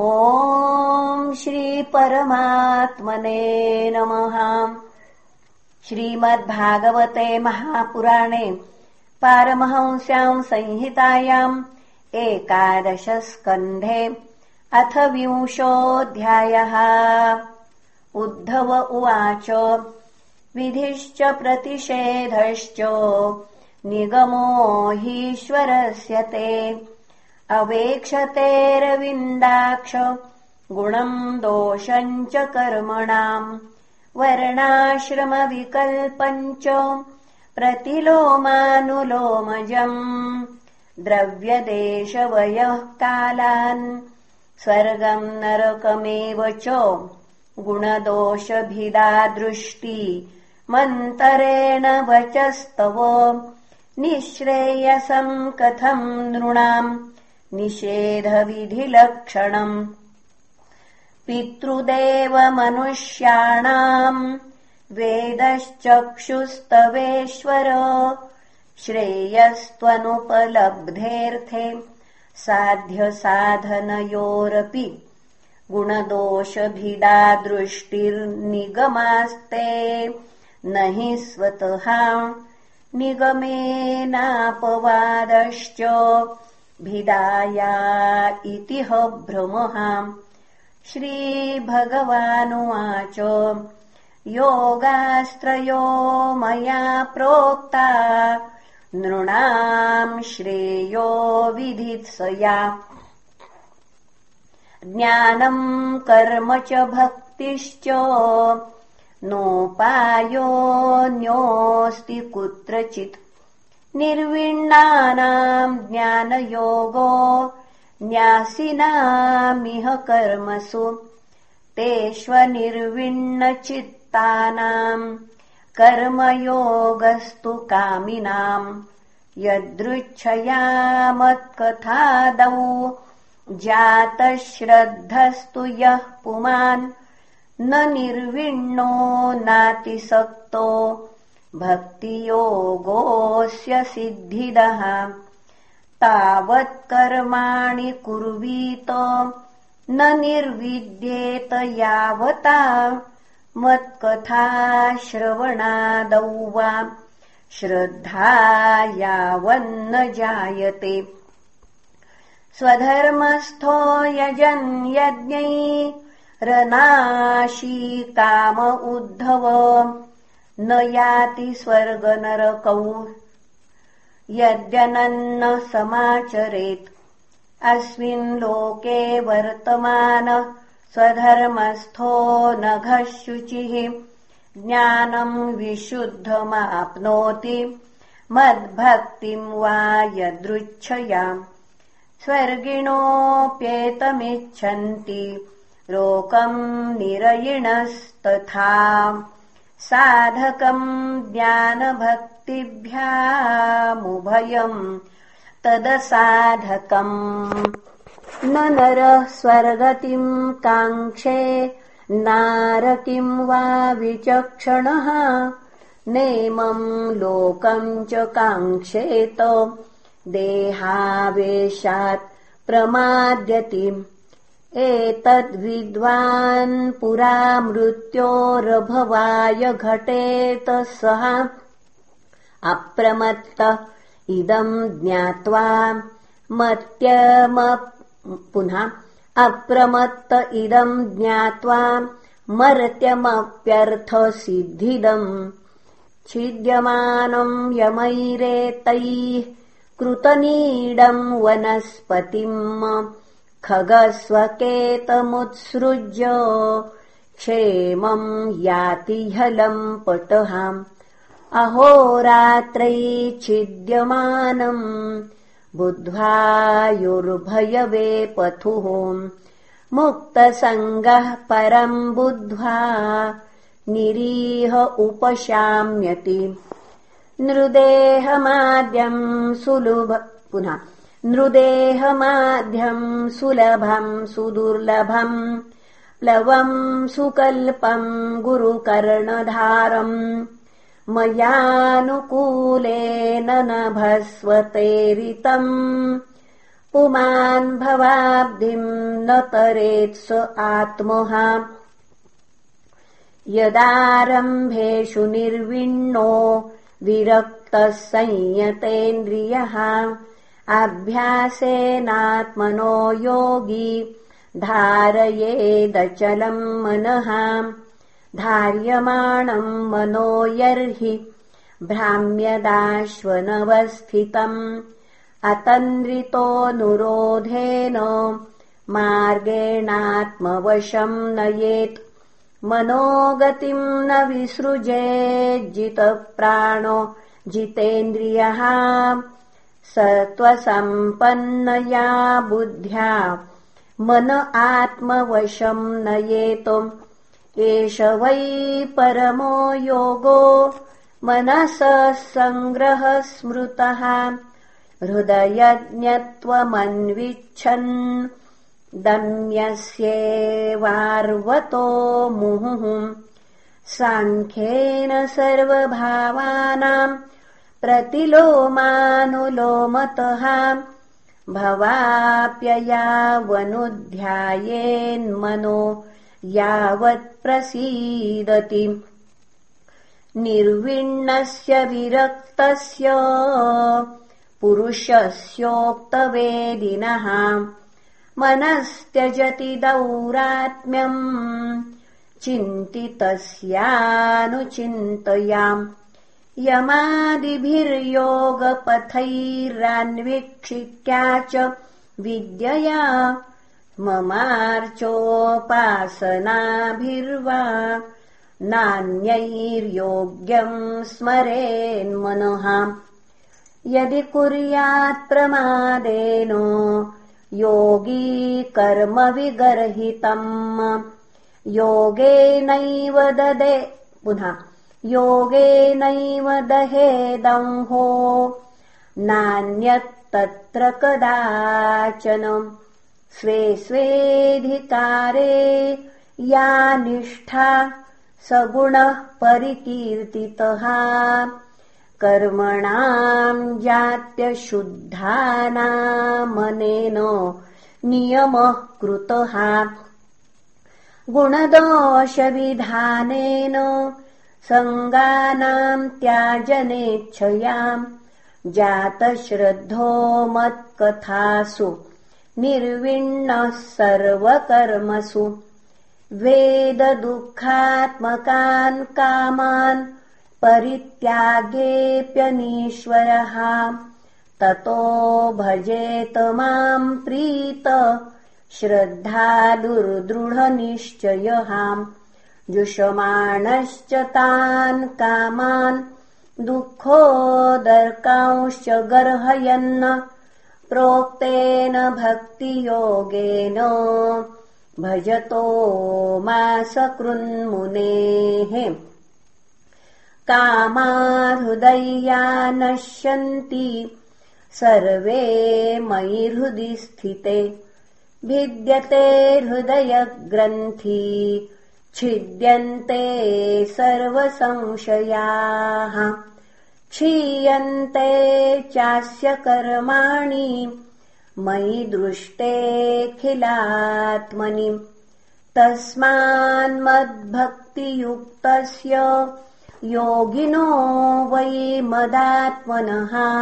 ॐ श्रीपरमात्मने नमः। श्रीमद्भागवते महापुराणे पारमहंस्याम् संहितायाम् एकादशस्कन्धे अथ विंशोऽध्यायः। उद्धव उवाच विधिश्च प्रतिषेधश्च निगमो हीश्वरस्य ते अवेक्षतेरविन्दाक्ष गुणम् दोषम् च कर्मणाम् वर्णाश्रमविकल्पम् च प्रतिलोमानुलोमजम् द्रव्यदेशवयः कालान् स्वर्गम् नरकमेव च गुणदोषभिदा दृष्टि मन्तरेण वचस्तव निःश्रेयसम् कथम् नृणाम् निषेधविधिलक्षणम्। पितृदेवमनुष्याणाम् वेदश्चक्षुस्तवेश्वर श्रेयस्त्वनुपलब्धेऽर्थे साध्यसाधनयोरपि गुणदोषभिदा दृष्टिर्निगमास्ते न हि स्वतः निगमेनापवादश्च भिदाया इति ह भ्रमः श्रीभगवानुवाच। योगास्त्रयो मया प्रोक्ता। नृणाम् श्रेयो विधित्सया। ज्ञानम् कर्म च भक्तिश्च। नोपायोऽन्योऽस्ति कुत्रचित् निर्विण्णानाम् ज्ञानयोगो न्यासिनामिह कर्मसु तेष्वनिर्विण्णचित्तानाम् कर्मयोगस्तु कामिनाम् यदृच्छया मत्कथादौ जातश्रद्धस्तु यः पुमान् न निर्विण्णो नातिसक्तो भक्तियोगोऽस्य सिद्धिदः तावत्कर्माणि कुर्वीत न निर्विद्येत यावता। मत्कथाश्रवणादौ वा श्रद्धा यावन्न जायते। स्वधर्मस्थो यजन् यज्ञै रनाशी काम उद्धव न याति स्वर्गनरकौ यद्यनन्न समाचरेत्। अस्मिन् लोके वर्तमान स्वधर्मस्थो नघः शुचिः ज्ञानम् विशुद्धमाप्नोति मद्भक्तिम् वा यदृच्छयाम्। स्वर्गिणोऽप्येतमिच्छन्ति। लोकम् निरयिणस्तथा साधकम् ज्ञानभक्तिभ्यामुभयम् तदसाधकम् न नरः स्वर्गतिम् काङ्क्षे नारकिम् वा विचक्षणः नेमम् लोकम् च काङ्क्षेत देहावेशात् प्रमाद्यति एतद्विद्वान् पुरा मृत्योरभवाय घटेत सः। अप्रमत्त इदम् ज्ञात्वा मत्यम पुनः अप्रमत्त इदम् ज्ञात्वा मर्त्यमप्यर्थसिद्धिदम् छिद्यमानम् यमैरेतैः कृतनीडम् वनस्पतिम् खगस्वकेतमुत्सृज्य क्षेमम् याति ह्यलम् पटहाम्। छिद्यमानम् बुद्ध्वायुर्भयवे पथुः। मुक्तसङ्गः परम् बुद्ध्वा निरीह उपशाम्यति। नृदेहमाद्यम् सुलभ पुनः नृदेहमाद्यम् सुलभम् सुदुर्लभम् प्लवम् सुकल्पम् गुरुकर्णधारम् मयानुकूलेन नभस्वतेरितम् पुमान् भवाब्धिम् न तरेत्स आत्महा। यदारम्भेषु निर्विण्णो विरक्तः संयतेन्द्रियः अभ्यासेनात्मनो योगी। धारयेदचलम् मनः। धार्यमाणम् मनो यर्हि। भ्राम्यदाश्वनवस्थितम् अतन्द्रितोऽनुरोधेन मार्गेणात्मवशम् नयेत्। मनोगतिम् न विसृजेज्जितप्राणो जितेन्द्रियः सत्त्वसम्पन्नया बुद्ध्या। मन आत्मवशम् नयेत्। एष वै परमो योगो। मनसः सङ्ग्रह स्मृतः। हृदयज्ञत्वमन्विच्छन्। दम्यस्येवार्वतो मुहुः। साङ्ख्येन सर्वभावानाम् प्रतिलोमानुलोमतः भवाप्ययावनुध्यायेन्मनो यावत्प्रसीदति निर्विण्णस्य विरक्तस्य पुरुषस्योक्तवेदिनः मनस्त्यजति दौरात्म्यम् चिन्तितस्यानुचिन्तयाम् यमादिभिर्योगपथैरान्वीक्षित्या च विद्यया ममार्चोपासनाभिर्वा नान्यैर्योग्यम् स्मरेन्मनः। यदि कुर्यात्प्रमादेन योगी कर्मविगर्हितम्। योगेनैव ददे। पुनः योगेनैव दहेदंहो नान्यत्तत्र कदाचन। स्वे स्वेऽधिकारे या निष्ठा सगुणः परिकीर्तितः। कर्मणाम् जात्यशुद्धानामनेन नियमः कृतः। गुणदोषविधानेन सङ्गानाम् त्याजनेच्छयाम् जातश्रद्धो मत्कथासु निर्विण्णः सर्वकर्मसु। वेददुःखात्मकान् कामान् परित्यागेऽप्यनीश्वरः। ततो भजेत माम् प्रीत श्रद्धालुर्दृढनिश्चयः जुषमाणश्च तान् कामान् दुःखोदर्कांश्च गर्हयन् प्रोक्तेन भक्तियोगेन भजतो मासकृन्मुनेः कामाहृदय्या नश्यन्ति सर्वे मयि हृदि स्थिते भिद्यते हृदयग्रन्थि छिद्यन्ते सर्वसंशयाः। क्षीयन्ते चास्य कर्माणि मयि दृष्टेऽखिलात्मनि तस्मान्मद्भक्तियुक्तस्य योगिनो वै मदात्मनः।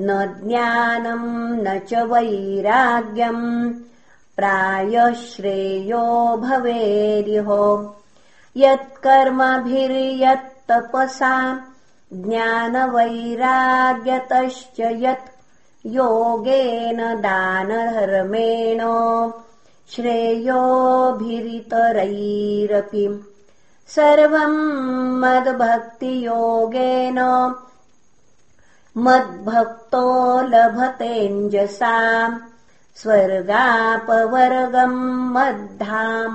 न ज्ञानम् न च वैराग्यम् प्रायः श्रेयो भवेरिह। यत्कर्मभिर्यत्तपसा ज्ञानवैराग्यतश्च यत् योगेन दानधर्मेण श्रेयोभिरितरैरपि। सर्वम् मद्भक्तियोगेन मद्भक्तो लभतेऽञ्जसा स्वर्गापवर्गम् मद्धाम।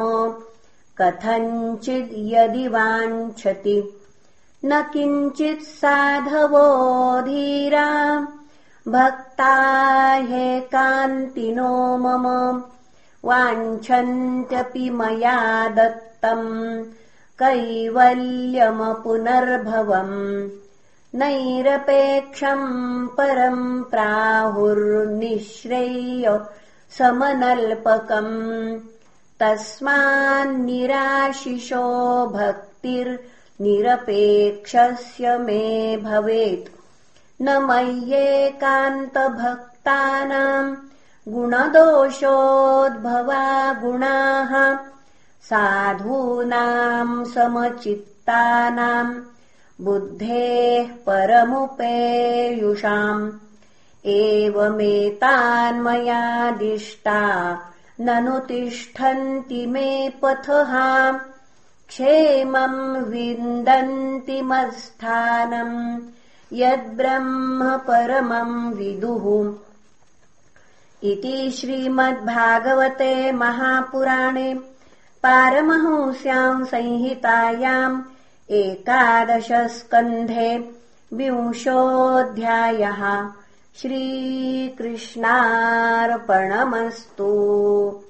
कथञ्चिद् यदि वाञ्छति न किञ्चित् साधवो धीरा। भक्ता ह्येकान्तिनो मम। वाञ्छन्त्यपि मया दत्तम्। कैवल्यमपुनर्भवम् नैरपेक्षम् परम् प्राहुर्निःश्रेय समनल्पकम्। तस्मान्निराशिषो भक्तिर्निरपेक्षस्य मे भवेत्। न मय्येकान्तभक्तानाम् गुणदोषोद्भवा गुणाः। साधूनाम् समचित्तानाम् बुद्धेः परमुपेयुषाम्। एवमेतान्मयादिष्टा ननु तिष्ठन्ति मे पथः क्षेमम् विन्दन्तिमस्थानम् यद्ब्रह्म परमम् विदुः। इति श्रीमद्भागवते महापुराणे। पारमहंस्याम् संहितायाम् एकादशस्कन्धे विंशोऽध्यायः। श्रीकृष्णार्पणमस्तु